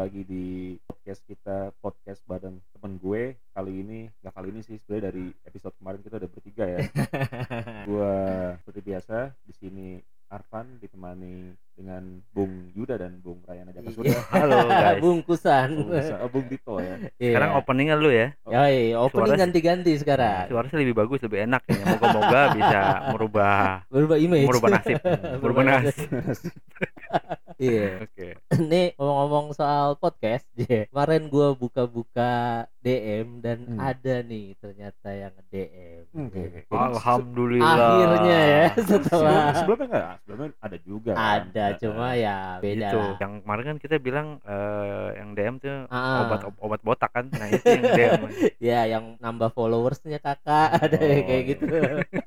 lagi di podcast kita podcast badan temen gue kali ini nggak kali ini sih sebenarnya dari episode kemarin kita udah bertiga ya gue seperti biasa di sini Arfan ditemani dengan Bung Yuda dan Bung Rayana Jaka Surya Halo guys. bungkusan. Bung, oh, Bung Dito ya Iya. Sekarang openingnya lu ya. Ya, iya, opening ganti-ganti sekarang. Suaranya lebih bagus, lebih enak ya. Moga-moga bisa merubah Berubah image. merubah nasib, merubah nasib. Iya. Oke. Nih ngomong-ngomong soal podcast, yeah. kemarin gua buka-buka DM dan Hmm. ada nih ternyata yang DM. Oke. Jadi Alhamdulillah. Akhirnya ya Sebelum, setelah sebelumnya enggak sebelumnya ada juga kan? ada cuma ya beda Gitu. lah. Yang kemarin kan kita bilang eh, yang DM tuh Ah. obat obat botak kan. Nah, itu yang DM. Ya yang nambah followersnya kakak ada Oh, kayak gitu.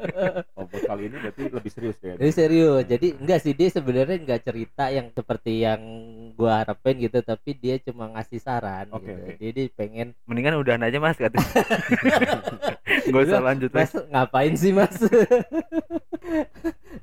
buat kali ini berarti lebih serius ya Jadi serius. Jadi enggak sih dia sebenarnya enggak cerita yang seperti yang gua harapin gitu, tapi dia cuma ngasih saran Oke, gitu. oke. Jadi pengen Mendingan udahan aja Mas katanya. Gak usah lanjut Mas Mas. ngapain sih Mas?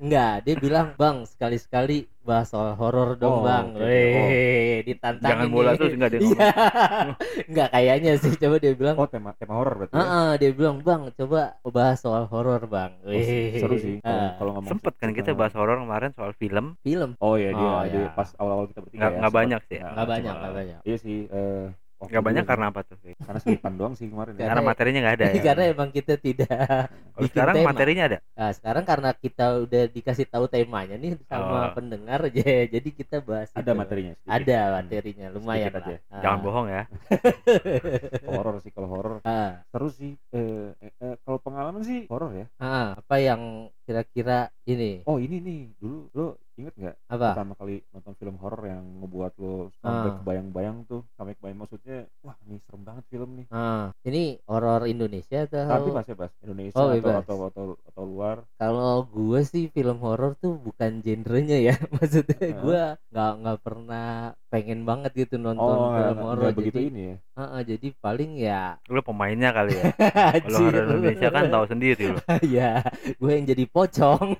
Enggak, dia bilang, "Bang, sekali-sekali bahas soal horor dong, Oh, Bang." oke. Weh, ditantangin. Jangan bola terus enggak dia Iya. ngomong. Enggak kayaknya sih, coba dia bilang, oh tema tema horor berarti ya? Heeh, dia bilang, "Bang, coba bahas soal horor, Bang." Oh, seru sih kalau Ah, kalau ngomong Sempet kan kita bahas horor kemarin soal film. film. Oh iya dia, Oh, dia iya. pas awal-awal kita bertiga Nggak- ya. nggak banyak sih ya. nggak- Enggak banyak, enggak banyak. Iya sih eh waktu Enggak banyak karena apa tuh? Karena selipan doang sih kemarin ya. Karena- Karena materinya enggak ada ya. Karena emang kita tidak Kalau bikin sekarang tema. materinya ada. Nah, sekarang karena kita udah dikasih tahu temanya nih sama Oh. pendengar aja, jadi kita bahas Ada itu. materinya sedikit. Ada materinya, lumayan Sedikit lah. aja. Ah. Jangan bohong ya. horor sih kalau horor Ah, seru sih eh, eh, eh, kalau pengalaman sih horor ya ah, apa yang kira-kira ini? oh ini nih. Dulu lo inget nggak Apa? pertama kali nonton film horor yang ngebuat lo sampai Ah. kebayang-bayang tuh? Sampai kebayang maksudnya wah ini serem banget film nih. Ah, ini horor Indonesia atau? Tapi pas ya pas. Indonesia Oh, atau, atau atau atau luar. Kalau gue sih film horor tuh bukan genrenya ya, maksudnya gue nggak nggak pernah pengen banget gitu nonton oh film horor. begitu jadi, ini ya Ah, ah, jadi paling ya. Lu pemainnya kali ya. Kalau horor Indonesia kan tahu sendiri lu. ya, gue yang jadi pocong.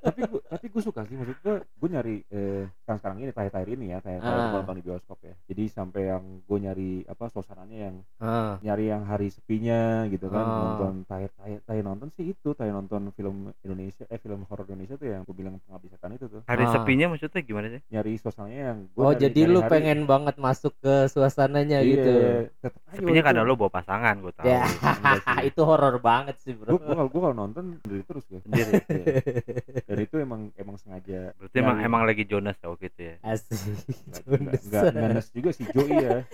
tapi gue tapi gue suka sih maksud gue gue nyari eh, sekarang sekarang ini terakhir-terakhir ini ya kayak kalau Ah. nonton di bioskop ya jadi sampai yang gue nyari apa suasananya yang Ah, nyari yang hari sepinya gitu kan Ah. nonton terakhir terakhir terakhir nonton sih itu terakhir nonton film Indonesia eh film horor Indonesia tuh yang gue bilang pengabdi setan itu tuh Hari Ah. sepinya maksudnya gimana sih? nyari suasananya yang gue oh, jadi lu pengen banget masuk ke suasananya iya, gitu. Sepinya karena lu bawa pasangan, gue tahu. Ya, sih. itu horor banget sih, Bro. gue kalau gue kalau nonton sendiri terus gue Sendiri. dan itu emang emang sengaja Berarti emang nyari- emang lagi Jonas tau gitu ya. Asik. nggak nes juga sih Jo iya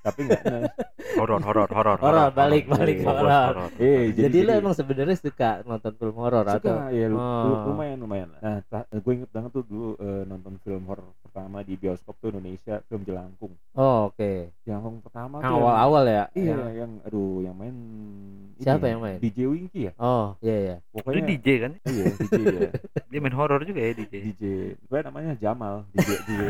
tapi nggak nes Horor, horor, horor. Horor, balik, balik, horor. eh Jadi, lu emang sebenarnya suka nonton film horor atau? suka ya lu, lu- Oh. lumayan lumayan lah. nah ta- gue inget banget tuh dulu eh, nonton film horor pertama di bioskop tuh Indonesia film Jelangkung Oh, oke. Jelangkung pertama Yang tuh yang- awal-awal ya? iya Yang- yang aduh yang main Siapa ya, yang main? DJ Winky ya Oh, iya iya. Lu pokoknya DJ kan? iya DJ dia Dia main horor juga ya DJ. DJ gue namanya Jamal DJ DJ,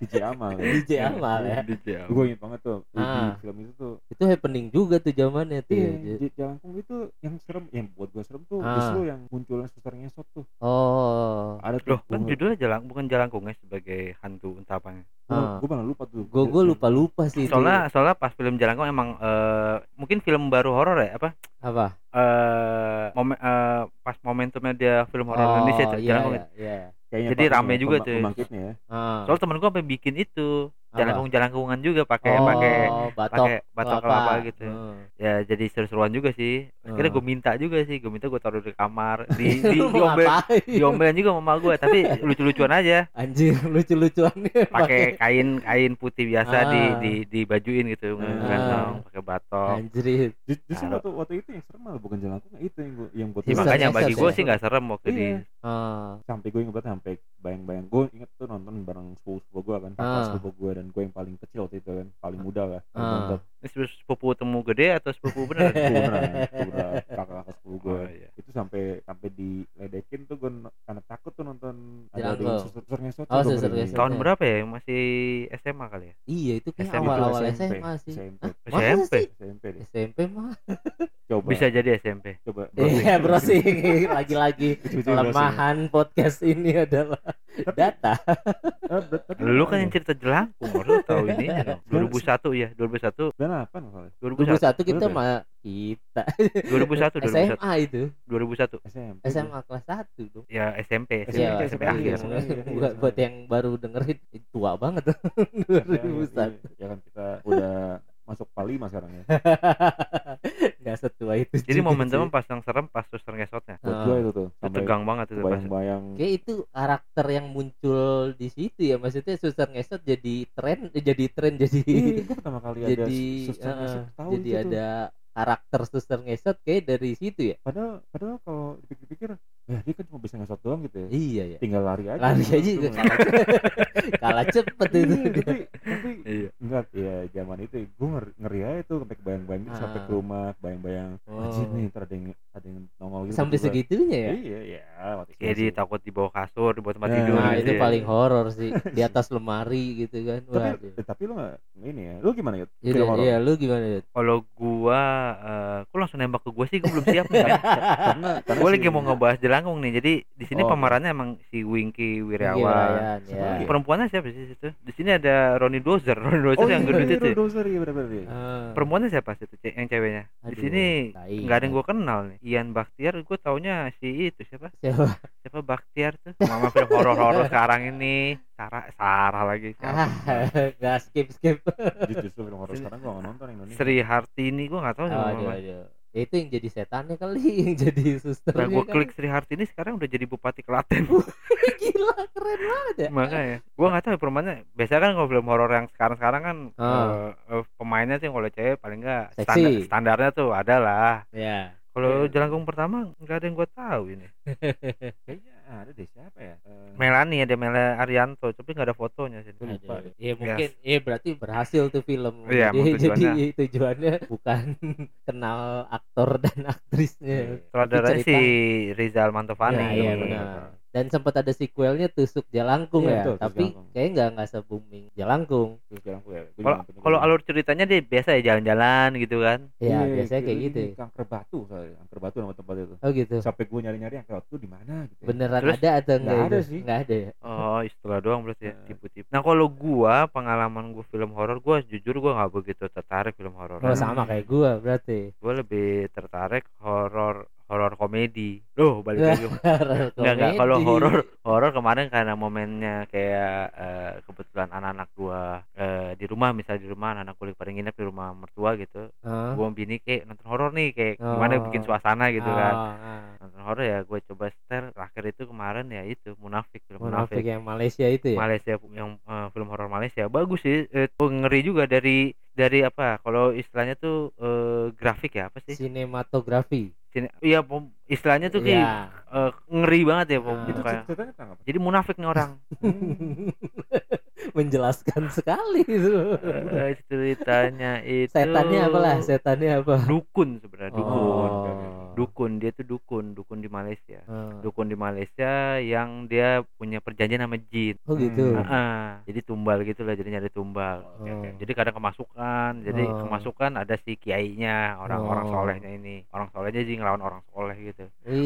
DJ Amal DJ Amal ya. DJ Amal ya. DJ. gue inget banget tuh di, di Ah. film itu tuh Itu happening juga tuh zamannya tuh. Iya, ya. J- Jelangkung itu yang serem, yang buat gue serem tuh Ah. justru yang munculnya suster ngesot tuh. Oh. Ada tuh. Loh, kan judulnya jalan bukan jalan ya sebagai hantu entah apa. Ah. Gue malah lupa tuh. Gue gue lupa lupa sih itu. Soalnya soalnya pas film Jalangkung emang eh, mungkin film baru horor ya apa? apa? Eh momen eh, pas momentumnya dia film horor Oh, Indonesia tuh iya, Jalangkung. iya, iya. Jadi rame juga tuh. Ya. Ah. Soalnya temen gua sampai bikin itu? Jalangkung jalangkungan juga pakai oh, pakai batok pakai batok kelapa gitu. Hmm. Ya jadi seru-seruan juga sih. Akhirnya Hmm. gue minta juga sih, gue minta gue taruh di kamar, di di diombel, diombelin juga sama gue, tapi lucu-lucuan aja. Anjir, lucu-lucuannya Pakai kain kain putih biasa di Ah. di dibajuin gitu, Ah. pakai batok. Anjir. Ju- Justru Nah, waktu waktu itu yang serem malah bukan Jelangkung itu yang gue yang buat Ya, makanya bagi gue sih nggak serem waktu di Ah. sampai gue inget banget sampai bayang-bayang gue inget tuh nonton bareng sepupu sepupu gue kan kakak Ah. sepupu gue dan gue yang paling kecil waktu itu kan paling muda lah Ah. Sepupu temu gede atau sepupu bener? sepupu beneran sepupu beneran kakak kakak sepupu gue Oh, iya. itu sampai sampai diledekin tuh gue karena takut tuh nonton ada Jelangkung. ada suster ngesot Oh, ngesot. Tahun berapa ya? Masih SMA kali ya? Iya, itu kayak SMP. awal-awal Itu SMA sih. SMP SMP. sih? SMP deh SMP mah. coba Bisa jadi SMP. coba Iya, browsing lagi-lagi Lucu-lucu kelemahan podcast ini adalah data eh, Lu kan yang ya? cerita jelangkung, lu tahu ini dong. 2001 ya, 2001, 98 masalahnya. 2001, 2001 kita ya? mah kita 2001, 2001, SMA itu 2001. SMP. SMA kelas 1 dong Ya SMP, SMP, Iya, SMP, SMP akhir. iya, iya, iya, buat, iya. buat yang baru dengerin tua banget tuh Ya, ya, 2001 ya, ya kan kita udah masuk Palima sekarang ya. nggak setua itu Jadi momentum sih. pas yang serem pas suster ngesotnya. Ah. gua itu tuh. Itu Sampai tegang banget itu pas. bayang-bayang kayak itu karakter yang muncul di situ ya maksudnya suster ngesot jadi tren eh, jadi tren jadi Iya, gua pertama kali ada jadi suster eh, ngesot tahu jadi itu tuh. ada karakter suster ngesot kayak dari situ ya Padahal padahal kalau dipikir-pikir ya dia kan cuma bisa ngesot doang gitu ya. iya ya Tinggal lari aja. lari aja juga kalah cepet itu Iya, tapi Iya. enggak ya zaman itu gue ngeri, ngeri aja tuh sampai kebayang-bayang gitu, sampai Ah. ke rumah bayang-bayang Oh. nih ntar ada yang ada yang nongol gitu sampai segitunya ya iya iya mati Kayak di takut di bawah kasur, di bawah tempat Nah, tidur nah gitu itu ya. paling horor sih di atas lemari gitu kan tapi Waduh. eh, tapi lu nggak ini ya lu gimana ya Iya, iya, lu gimana Yud? Kalau gua eh kok langsung nembak ke gua sih, gua belum siap nih. men. karena karena Gue si- lagi mau ngebahas jelangkung nih. Jadi di sini Oh, pemerannya emang si Wingky Wirawan. Siapa ya. lagi? Perempuannya siapa sih situ? Di sini ada Ronnie Dozer, Ronnie Dozer oh yang iya, gendut iya, itu. ya? dozer iya benar-benar iya. Ah. Perempuannya siapa situ? Ce- Yang ceweknya. Di sini nggak ada yang gua kenal nih. Ian Baktiar, gue taunya si itu siapa? Siapa? Siapa Baktiar tuh? Mama film horor-horor sekarang ini. Sarah, Sarah lagi. Ah, Siapa? nggak skip skip. Jadi justru film horor sekarang gua nggak nonton Indonesia Sri Hartini, gue nggak tahu Aduh, aduh. Itu yang jadi setannya kali, yang jadi suster. Nah, gue klik Sri Hartini sekarang udah jadi Bupati Klaten. Gila, keren banget ya. Makanya, gue nggak tahu ya perempuannya. Biasanya kan kalau film horor yang sekarang-sekarang kan Ah. eh, eh, pemainnya sih kalau cewek paling nggak standar, standarnya tuh ada lah. Ya. Kalau Iya. Jelangkung pertama nggak ada yang gue tahu ini. kayaknya ada deh siapa ya Eh, Melani ada Mela Arianto, tapi nggak ada fotonya sih. Lupa deh. Iya mungkin, iya berarti berhasil tuh film. Iya, jadi, tujuannya. jadi tujuannya bukan kenal aktor dan aktrisnya. Sutradaranya Tapi cerita- si Rizal Mantovani. Nah, iya benar. Dan sempat ada sequelnya Tusuk Jalangkung Iya, ya, betul, tapi Jalangkung. kayaknya nggak nggak se booming Jalangkung. ya juga Kalau alur ceritanya dia biasa ya jalan-jalan gitu kan. Ya Iya, biasanya kayak ini gitu. kanker batu soalnya kanker batu nama tempat itu Oh gitu. sampai gue nyari-nyari kanker batu di mana gitu ya. Beneran Terus? ada atau enggak? Nggak ada sih. Nggak ada ya. Oh, istilah doang berarti ya, Nah. tipu-tipu. Nah, kalau gua pengalaman gua film horor, gua jujur gua nggak begitu tertarik film horor. Oh sama kayak gua berarti. Gua lebih tertarik horor horor komedi. Loh, balik lagi. Enggak enggak kalau horor horor kemarin karena momennya kayak eh, kebetulan anak-anak gua eh, di rumah misalnya di rumah anak kuliah pada nginep di rumah mertua gitu. Hah? Gua bini kayak nonton horor nih kayak gimana Oh. bikin suasana gitu kan. Ah, ah. Nonton horor ya gue coba setel terakhir itu kemarin ya itu Munafik film Munafik Munafik. yang Malaysia itu ya. Malaysia yang eh, film horor Malaysia bagus sih eh, ngeri juga dari dari apa kalau istilahnya tuh eh, grafik ya apa sih Sinematografi. Iya pom- istilahnya tuh kayak Ya. eh, ngeri banget ya pom, Ah. itu kayak- ceritanya apa jadi munafik nih orang Menjelaskan sekali itu. Eh, ceritanya itu Setannya apalah? Setannya apa? dukun sebenarnya dukun Oh. dukun dia tuh dukun dukun di Malaysia Ah. dukun di Malaysia yang dia punya perjanjian sama jin Oh gitu. Hmm. Jadi tumbal gitu lah jadi nyari tumbal. Oh. jadi kadang kemasukan jadi Oh. kemasukan ada si kiainya orang-orang Oh. solehnya ini orang solehnya jadi ngelawan orang soleh gitu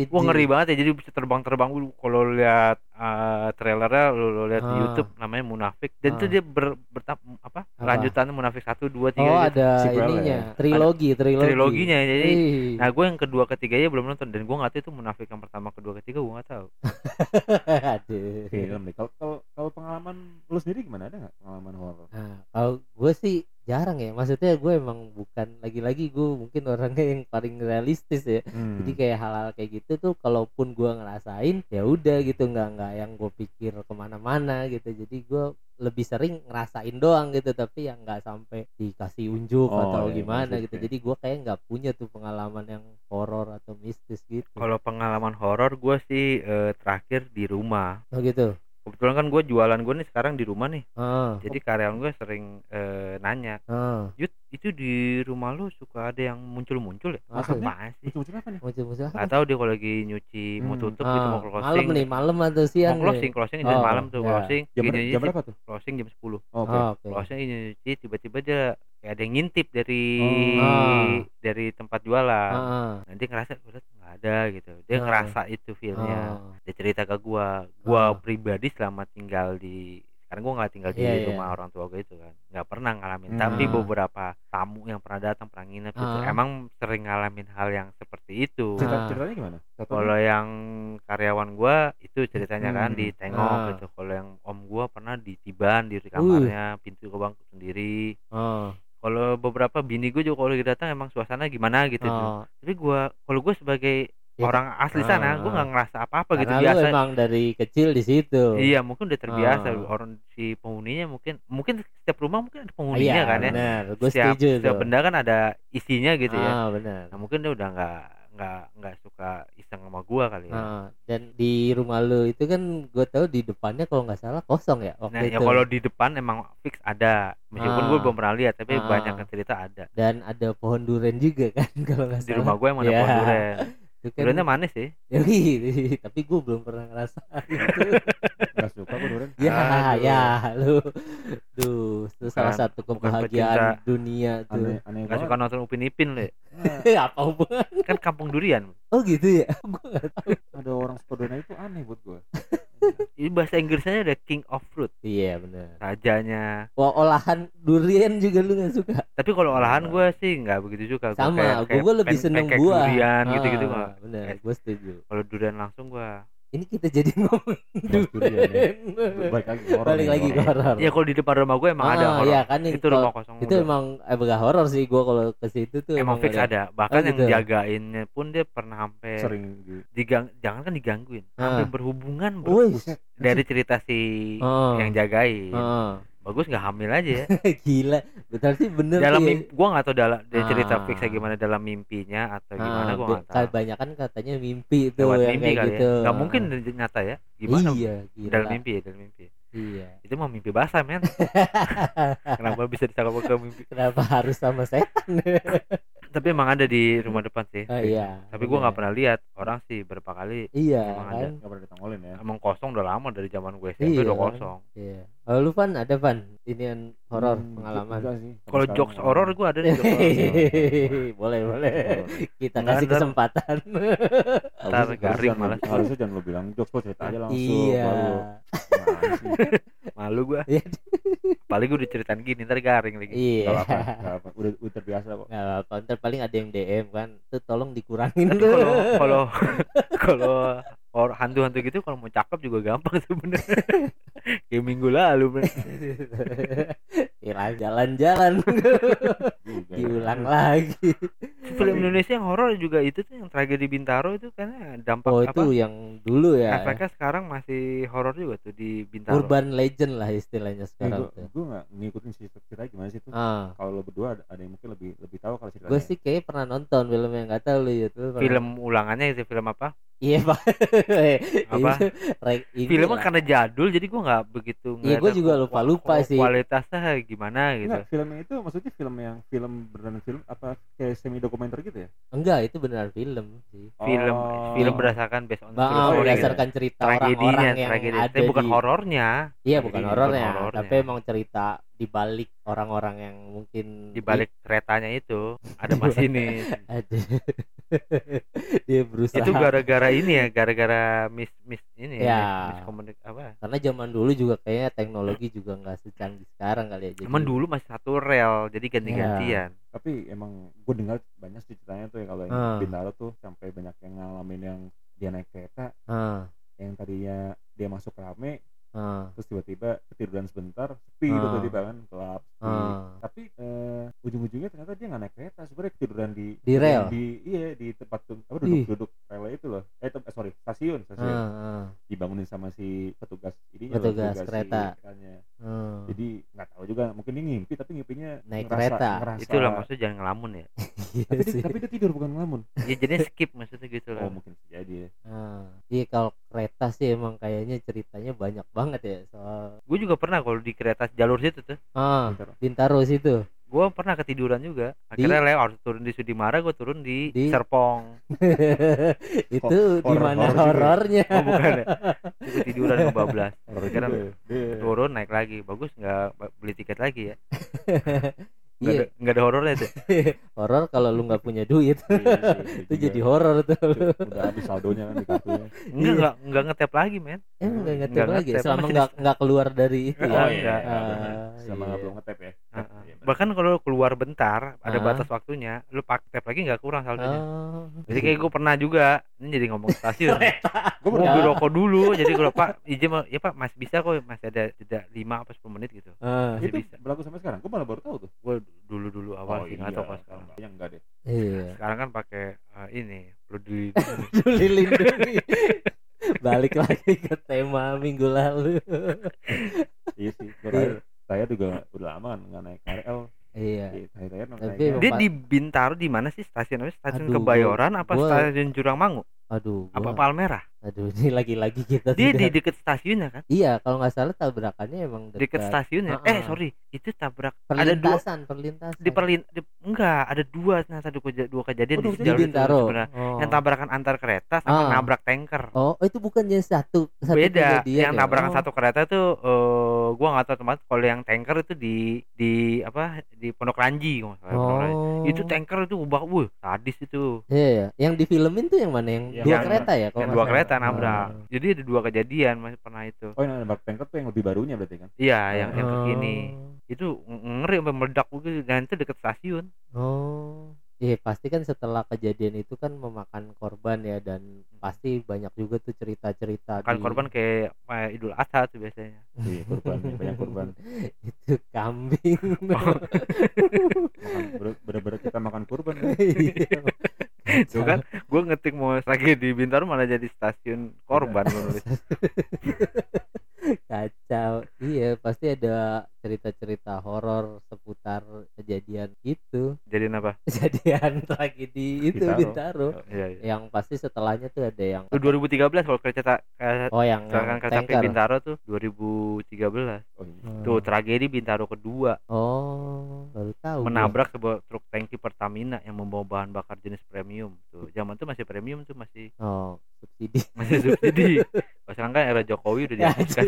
wah ngeri banget ya jadi bisa terbang-terbang kalau lihat uh, trailernya lu, lu lihat di Ah. YouTube namanya Munafik dan itu Ah. dia ber, bertap apa, Apa? lanjutannya Munafik satu dua tiga Oh gitu. ada Sequel ininya, ya? trilogi, trilogi. triloginya jadi Ih. nah gue yang kedua ketiganya belum nonton dan gue nggak tahu itu Munafik yang pertama kedua ketiga gue nggak tahu Aduh. film kalau kalau kalau pengalaman lu sendiri gimana ada nggak pengalaman horor Nah, kalau gue sih jarang ya. Maksudnya gue emang bukan lagi-lagi gue mungkin orangnya yang paling realistis ya. Hmm. Jadi kayak hal-hal kayak gitu tuh, kalaupun gue ngerasain, ya udah gitu, nggak nggak yang gue pikir ke mana-mana gitu. Jadi gue lebih sering ngerasain doang gitu, tapi yang nggak sampai dikasih unjuk Oh, atau iya, gimana gitu. oke. Jadi gue kayak nggak punya tuh pengalaman yang horor atau mistis gitu. kalau pengalaman horor gue sih eh, terakhir di rumah Oh gitu. Kebetulan kan gue jualan gue nih sekarang di rumah nih Ah, jadi karyawan gue sering eh, nanya ah. Yud itu di rumah lu suka ada yang muncul-muncul ya apa sih Muncul-muncul apa nih? muncul-muncul apa? tahu dia kalau lagi nyuci mau Hmm. tutup gitu mau Ah, closing malam nih malam atau siang mau closing nih? closing dari Oh, malam tuh ya. closing Jam, jam berapa tuh? closing jam 10 Oh, Oke. Oh, oke closing ini nyuci tiba-tiba dia kayak ada yang ngintip dari Oh. dari tempat jualan Ah, ah. nanti ngerasa udah nggak ada gitu dia Ah. ngerasa itu feelnya Oh. dia cerita ke gua gua Ah. pribadi selama tinggal di sekarang gua nggak tinggal di iya. rumah orang tua gue itu kan nggak pernah ngalamin Hmm. tapi Ah. beberapa tamu yang pernah datang pernah nginep gitu Ah. emang sering ngalamin hal yang seperti itu Cerita, ceritanya gimana? Satu kalau yang karyawan gua itu ceritanya kan Hmm. ditengok Ah. gitu kalau yang om gua pernah ditiban di kamarnya pintu ke bangku sendiri Oh. kalau beberapa bini gue juga kalau lagi datang emang suasana gimana gitu tuh. Oh. tapi gua kalau gue sebagai Ya, orang asli sana ah. gue nggak ngerasa apa-apa gitu biasa emang dari kecil di situ. iya mungkin udah terbiasa Ah. orang si penghuninya mungkin mungkin setiap rumah mungkin ada Ah, penghuninya iya, kan ya benar. Gue setiap, setuju setiap tuh. benda kan ada isinya gitu ya Ah, benar. nah mungkin dia udah nggak nggak nggak suka iseng sama gua kali ya Ah, dan di rumah lu itu kan gue tahu di depannya kalau nggak salah kosong ya waktu Nah, itu. ya kalau di depan emang fix ada. Meskipun Ah. gue belum pernah lihat, tapi Ah. banyak cerita ada. Dan ada pohon duren juga kan kalau nggak Di rumah gue emang ada Ya. pohon durian. Duriannya manis sih. Yoi, tapi gue belum pernah ngerasain itu. Gak suka gue durian. ya, Aduh. ya, lu, duh, itu salah satu kebahagiaan pecinta. dunia Aneh, tuh. aneh Gak banget. suka nonton Upin Ipin le. Apa hubungan? Kan kampung durian. Oh gitu ya? gue nggak tahu. Ada orang suka durian itu aneh buat gue. Ini bahasa Inggrisnya ada king of fruit, Iya benar. rajanya. Wah olahan durian juga lu nggak suka? Tapi kalau olahan gue sih nggak begitu suka. Gua Sama, gue lebih seneng buah. Durian gitu-gitu Ah, nggak. Benar, Eh. gue setuju. Kalau durian langsung gue. Ini kita jadi ngomong Bahas durian ya. Balik lagi ke Balik lagi ke horor. Ya kalau di depan rumah gue emang ada Ah, horor. iya kan Itu rumah kosong. itu udah. emang eh enggak horor sih gua kalau ke situ tuh emang fix ada. Bahkan Oh, yang gitu. jagainnya pun dia pernah sampai Sering di digang jangan kan digangguin sampai Ah. berhubungan bro. Wih, Buset. dari cerita si Oh. yang jagain Heeh. Bagus nggak hamil aja ya gila. Betul sih bener dalam sih. mimpi gua nggak tahu dalam dia cerita Ah. fixnya gimana dalam mimpinya atau gimana Ah, gua nggak tahu Kebanyakan katanya mimpi itu lewat yang mimpi kayak kali gitu. ya nggak mungkin di- nyata ya gimana Iya, gila. dalam mimpi ya dalam mimpi Iya. itu mah mimpi basah men kenapa bisa disangka ke mimpi Kenapa harus sama setan? tapi emang ada di rumah depan sih Ah, iya. tapi gua nggak bener. pernah lihat orang sih berapa kali Iya Emang kan? ada. Gak pernah ditongolin ya. emang kosong udah lama dari zaman gue SMP Iya udah kan? kosong Iya. Kalau lu Van ada Van inian horor Hmm, pengalaman. enggak kalau jokes enggak. horor gua ada nih jokes horor. boleh boleh. Kita Nggak kasih ada. kesempatan. Ntar Harusnya- garing malah. Harusnya jangan lu bilang jokes lu cerita aja langsung. iya. malu gua Iya. paling gua diceritain gini ntar garing lagi Iya. Gak apa, gak apa. Udah, udah terbiasa kok. Nggak apa ntar paling ada yang DM kan. Tuh tolong dikurangin kalau kalau kalau or hantu-hantu gitu kalau mau cakep juga gampang sebenarnya. Kayak minggu lalu bener. Hilang jalan-jalan Juga ya. diulang lagi. Film Indonesia yang horor juga itu tuh yang tragedi Bintaro itu karena dampak Oh apa? itu yang dulu ya. Efeknya sekarang masih horor juga tuh di Bintaro. Urban legend lah istilahnya sekarang gue gue gak ngikutin sih cerita gimana sih tuh. Ah, Kalau lo berdua ada, ada yang mungkin lebih lebih tahu kalau ceritanya. gue sih kayaknya pernah nonton film yang nggak tahu lu ya tuh. Film ulangannya itu film apa? Iya pak. Apa? Filmnya lah. karena jadul jadi gua nggak begitu Iya, gua juga lupa-lupa ku- sih. Kualitasnya gimana gitu. Enggak, filmnya itu maksudnya film yang film beneran film apa kayak semi dokumenter gitu ya? enggak itu beneran film sih. Film Oh. film berdasarkan based on Bah, story berdasarkan cerita tragedinya orang-orang yang tragedi ada tapi bukan di horornya Iya bukan Tragedi, horornya, bukan horornya. tapi emang cerita di balik orang-orang yang mungkin di balik keretanya itu ada masinis ada. Dia berusaha. Itu gara-gara ini ya gara-gara mis mis ini Ya. mis, miskomunik apa? Karena zaman dulu juga kayaknya teknologi juga nggak secanggih sekarang kali ya jadi Cuman dulu masih satu rel jadi ganti-gantian Tapi emang gue dengar banyak sih ceritanya tuh ya kalau yang Ah. Bintaro tuh sampai banyak yang ngalamin yang dia naik kereta ah, yang tadinya dia masuk rame ah, terus tiba-tiba ketiduran sebentar sepi Ah. tiba-tiba kan gelap ah. tapi eh, ujung-ujungnya ternyata dia nggak naik kereta sebenarnya ketiduran di Di rel? di iya di tempat apa duduk-duduk rel itu loh eh, tem- eh, sorry stasiun stasiun ah, dibangunin sama si petugas ini Petugas kereta. Jadi ah. nggak tahu juga mungkin dia ngimpi tapi ngimpinya Naik ngerasa- kereta. ngerasa- itulah maksudnya jangan ngelamun ya. Iya tapi, dia, tapi dia tidur bukan ngelamun. Ya jadinya skip maksudnya gitu oh lah mungkin jadi. Ya Ah, iya kalau kereta sih emang kayaknya ceritanya banyak banget ya soal gue juga pernah kalau di kereta jalur situ tuh. Ah Bentar. Bintaro situ gue pernah ketiduran juga. Akhirnya lewat turun di Sudimara gue turun di, Di- Serpong. Itu di mana horornya? Oh bukan ya. Itu ketiduran ngebablas Horor Kira- juga ya. Dia- turun naik lagi. Bagus nggak beli tiket lagi ya nggak Iya. ada nggak ada horornya tuh. Horor kalau lu nggak punya duit. Iya, iya, iya, itu jadi horor tuh. Udah- habis saldonya kan di kartunya enggak nggak nggak ngetap lagi men. Emang nggak ngetep Nggak lagi? ngetep, selama masih nggak nggak keluar dari itu Oh, ya iya. Ah, sama iya. belum ngetep ya. Iya, benar. bahkan kalau lu keluar bentar ada Ah. batas waktunya lu pakai tap lagi nggak kurang saldonya. Oh. jadi kayak gue pernah juga ini jadi ngomong stasiun. Gua mau baru beli Ya. rokok dulu jadi kalau pak izin mau- ya pak masih bisa kok masih ada jeda lima apa 10 menit gitu. Ah, masih itu bisa. berlaku sampai sekarang? Gue malah baru tahu tuh. Gue dulu dulu awal sih nggak tahu pas sekarang. Yang enggak deh. Iya. Sekarang kan pakai eh, ini perlu di peduli lindungi. Balik lagi ke tema minggu lalu. Iya sih terakhir- saya juga udah lama kan nggak naik KRL iya. Saya saya naik Tapi KRL. dia di Bintaro di mana sih? Stasiun apa stasiun Aduh, Kebayoran apa gua- stasiun Jurangmangu aduh apa gua, Palmerah aduh ini lagi-lagi kita dia di tidak deket stasiunnya kan iya kalau nggak salah tabrakannya emang deket dekat stasiunnya Ah, eh ah. sorry itu tabrak ada dua perlintasan perlintasan di perlin di, enggak ada dua ternyata dua, keja- dua kejadian Oh, di di jalur itu Bintaro sebenarnya. oh. yang tabrakan antar kereta sama Ah. nabrak tanker oh itu bukannya satu satu beda yang ya? tabrakan Oh. satu kereta tuh eh gua nggak tahu teman kalau yang tanker itu di di apa di Pondok Ranji kalau nggak salah, Pondok Ranji. oh itu tanker itu ubah wuh sadis itu Iya, iya. yang di filmin tuh yang mana? Yang Yang- dua kereta ya? kalau yang dua salah? Kereta nabrak. Oh. jadi ada dua kejadian masih pernah itu. Oh yang nabrak tanker tuh yang lebih barunya berarti kan? Iya yang yang Oh. kekini itu ng- ngeri sampai meledak begitu dan itu deket stasiun. Oh, iya pasti kan setelah kejadian itu kan memakan korban ya dan pasti banyak juga tuh cerita-cerita kan di- korban kayak eh, Idul Adha tuh biasanya. Iya korban banyak korban. Itu kambing. ber- bener-bener kita makan kurban kan? Tuh kan gue ngetik mau di Bintaro malah jadi stasiun korban gua nulis. Kacau. Iya, pasti ada cerita-cerita horor seputar kejadian gitu. Jadi apa? Kejadian tragedi itu Bintaro. Bintaro. Iya, iya. Yang pasti setelahnya tuh ada yang Itu 2013 kalau kereta ke- Oh, yang, kecelakaan yang kereta. Bintaro tuh 2013. oh iya Hmm. Tuh tragedi Bintaro kedua Oh, baru tahu. menabrak sebuah truk tangki Pertamina yang membawa bahan bakar jenis premium. Tuh zaman tuh masih premium tuh masih Oh, subsidi. masih subsidi. Pas sekarang kan era Jokowi udah Ya, dihapuskan.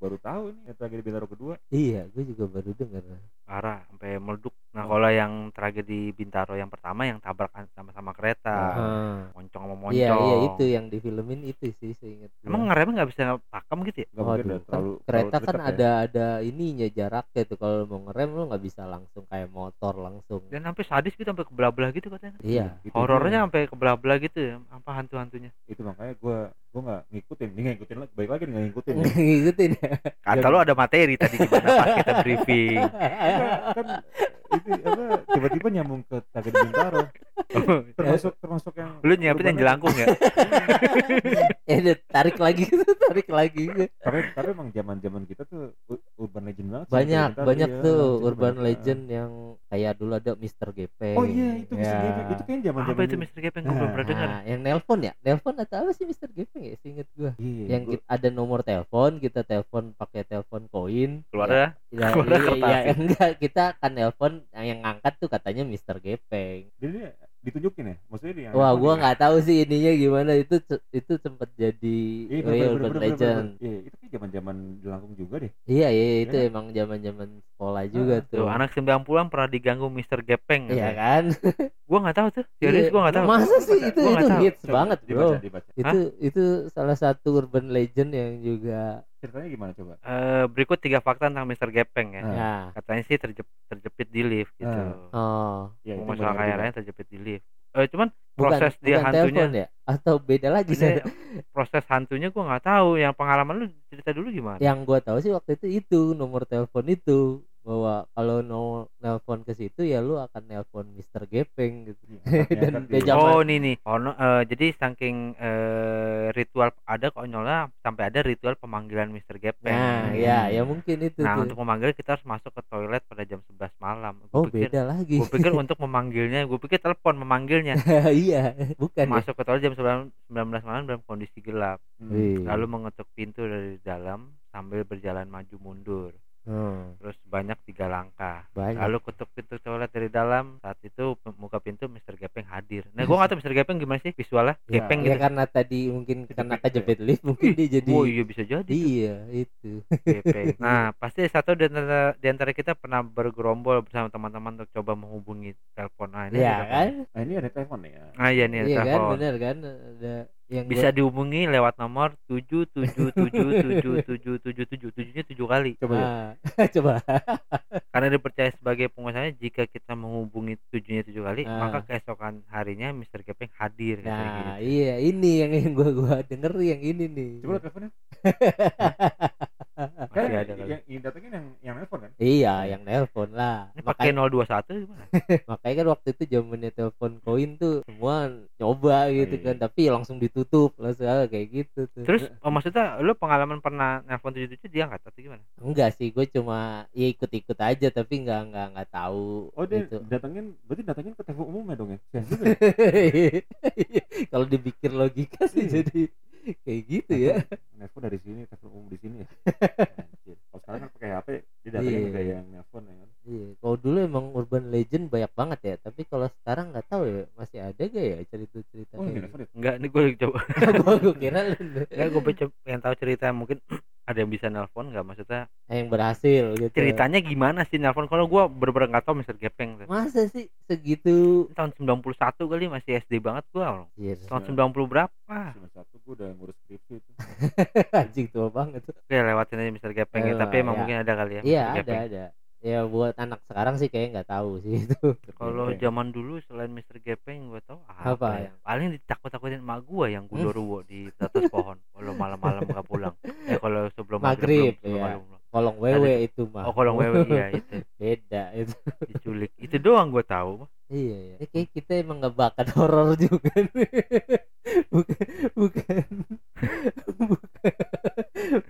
Baru tahu nih yang tragedi Bintaro kedua iya, gue juga baru denger. Parah sampai meleduk. Kalau yang tragedi Bintaro yang pertama yang tabrak sama-sama kereta. Ah. Moncong sama moncong. Iya, iya itu yang di filmin itu sih seingat. Emang ngeremnya nggak bisa pakem gitu ya? nggak mungkin kan terlalu kereta terlalu kan ya. ada ada ininya jaraknya tuh kalau mau ngerem lu nggak bisa langsung kayak motor langsung. Dan sampai sadis gitu sampai kebelah-belah gitu katanya. Iya. Gitu Horornya sampai kebelah-belah gitu ya. Apa hantu-hantunya? itu makanya gue gue nggak ngikutin nih ngikutin lagi baik lagi nggak ngikutin ya. Ngikutin ya. Kata lu ada materi tadi gimana pas kita briefing. Enggak, kan itu apa tiba-tiba nyambung ke tragedi Bintaro. Termasuk termasuk yang lu nyiapin yang jelangkung ya? eh tarik lagi tarik lagi. Tapi tapi emang zaman zaman kita tuh urban legend banget sih, banyak Bintaro, banyak iya, tuh jadi urban banyak. legend yang kayak dulu ada Mr. Gepeng oh iya itu Ya. gitu. itu kan zaman Apa itu Mr. Gepeng? Gue belum pernah dengar. Nah, yang nelpon ya nelpon atau apa sih Mr. Gepeng ya seinget gua iya, yang gua- kita, ada nomor telepon kita telepon pakai telepon koin Keluar ya, ya? ya, keluar iya, kertas iya, ya. enggak kita kan nelpon yang yang ngangkat tuh katanya Mr. Gepeng jadi ditunjukin ya maksudnya dia wah gua nggak tahu sih ininya gimana itu itu sempat jadi Iya, bener, real bener, urban bener, bener, legend bener. Iya, itu kan zaman-zaman jelangkung juga deh. iya iya itu kan? emang zaman zaman sekolah juga tuh Tuh, anak 90-an pernah diganggu Mr. Gepeng. iya katanya. kan Gua nggak tahu tuh. Serius Iya. gua nggak tahu. masa sih Baca. itu Gua itu hits Coba banget bro dibaca, dibaca. itu itu salah satu urban legend yang juga Ceritanya gimana coba? Eh, berikut tiga fakta tentang Mr. Gepeng ya. Ya Katanya sih terjep- terjepit di lift gitu. Ah. oh Ya, masalah benar kaya juga. raya terjepit di lift. Eh, cuman bukan proses dia bukan hantunya ya atau beda lagi Ini proses hantunya gua nggak tahu. Yang pengalaman lu cerita dulu gimana? yang gua tahu sih waktu itu itu nomor telepon itu bahwa kalau no nelpon ke situ ya lu akan nelpon Mr. Gepeng gitu Iya, Dan dia zaman- Oh nih nih. Oh, no, eh, jadi saking eh, ritual ada konyolnya sampai ada ritual pemanggilan Mr. Gepeng. nah ya ya mungkin itu Nah, tuh untuk memanggil kita harus masuk ke toilet pada jam 11 malam. Gua oh pikir, beda lagi Gue pikir untuk memanggilnya, gue pikir telepon memanggilnya. iya bukan ya Masuk ke toilet jam 19 19 malam dalam kondisi gelap. Hmm. Lalu mengetuk pintu dari dalam sambil berjalan maju mundur. Hmm, terus banyak tiga langkah. Banyak. lalu ketuk pintu toilet dari dalam. Saat itu muka pintu Mr. Gepeng hadir. Nah gua nggak tahu Mr. Gepeng gimana sih visualnya. Ya, Gepeng ya gitu. karena tadi mungkin karena Kejepit, lift mungkin dia jadi oh iya bisa jadi iya itu. Gepeng. Nah pasti satu di antara, di antara kita pernah bergerombol bersama teman-teman untuk coba menghubungi telepon. Nah ini ya kan? Nah ini ada telepon ya? Ah iya nih ada iya kan? telepon. Bener kan? Ada yang bisa gua- dihubungi lewat nomor tujuh tujuh tujuh tujuh tujuh tujuh tujuh tujuhnya tujuh kali coba ya Ah, coba karena dipercaya sebagai pengusahanya jika kita menghubungi tujuhnya tujuh kali Ah. maka keesokan harinya Mr. Gepeng hadir nah gitu. iya ini yang yang gua gua denger yang ini nih coba teleponnya kan ada yang, yang datengin yang yang telepon kan? Iya yang nelpon lah. Ini pakai makanya 021 gimana? Makanya kan waktu itu zamannya telepon koin tuh semua nyoba gitu Iya. kan tapi langsung ditutup langsung ah, kayak gitu tuh. Terus oh, maksudnya lu pengalaman pernah nelpon 77 dia angkat atau gimana? Enggak sih gue cuma ya ikut-ikut aja tapi nggak nggak nggak tahu oh dia gitu. datengin berarti datengin ke telepon umum ya? Dong ya ya? kalau dipikir logika sih Iya. jadi kayak gitu ya. Nelfon dari sini telepon umum di sini ya Anjir. kalau sekarang kan pakai HP dia datengin Iya. ke yang nelfon ya kan iya kalau dulu emang urban legend banyak banget ya tapi kalau sekarang nggak tahu ya masih ada gak ya cerita-cerita oh yang kayak nelfon ya enggak ini gue coba gitu gue kira lu enggak gue cerita mungkin ada yang bisa nelpon nggak? Maksudnya yang berhasil gitu. ceritanya gimana sih nelpon? Kalau gue bener-bener nggak tahu Mr. Gepeng. Tuh. masa sih segitu? Tahun 91 kali masih SD banget gua. Anjir, tahun 90 berapa? Cuma satu gue udah ngurus skripsi itu. Anjing tua banget. Oke lewatin aja Mr. Gepeng ya. Eh, tapi emang ya. mungkin ada kali ya iya ada Gepeng. ada. Ya buat anak sekarang sih kayak nggak tahu sih itu. Kalau zaman dulu selain Mr. Gepeng gua tahu apa, Apa ya? paling ditakut-takutin emak gua yang gundurwo di atas pohon malam-malam nggak pulang. Eh kalau sebelum Maghrib, belum, iya. maghrib belum. kolong wewe Ada- itu mah. Oh kolong wewe iya itu. Beda itu. Diculik. Itu doang gua tahu iya ya kayak kita emang nggak bakat horor juga nih. bukan bukan bukan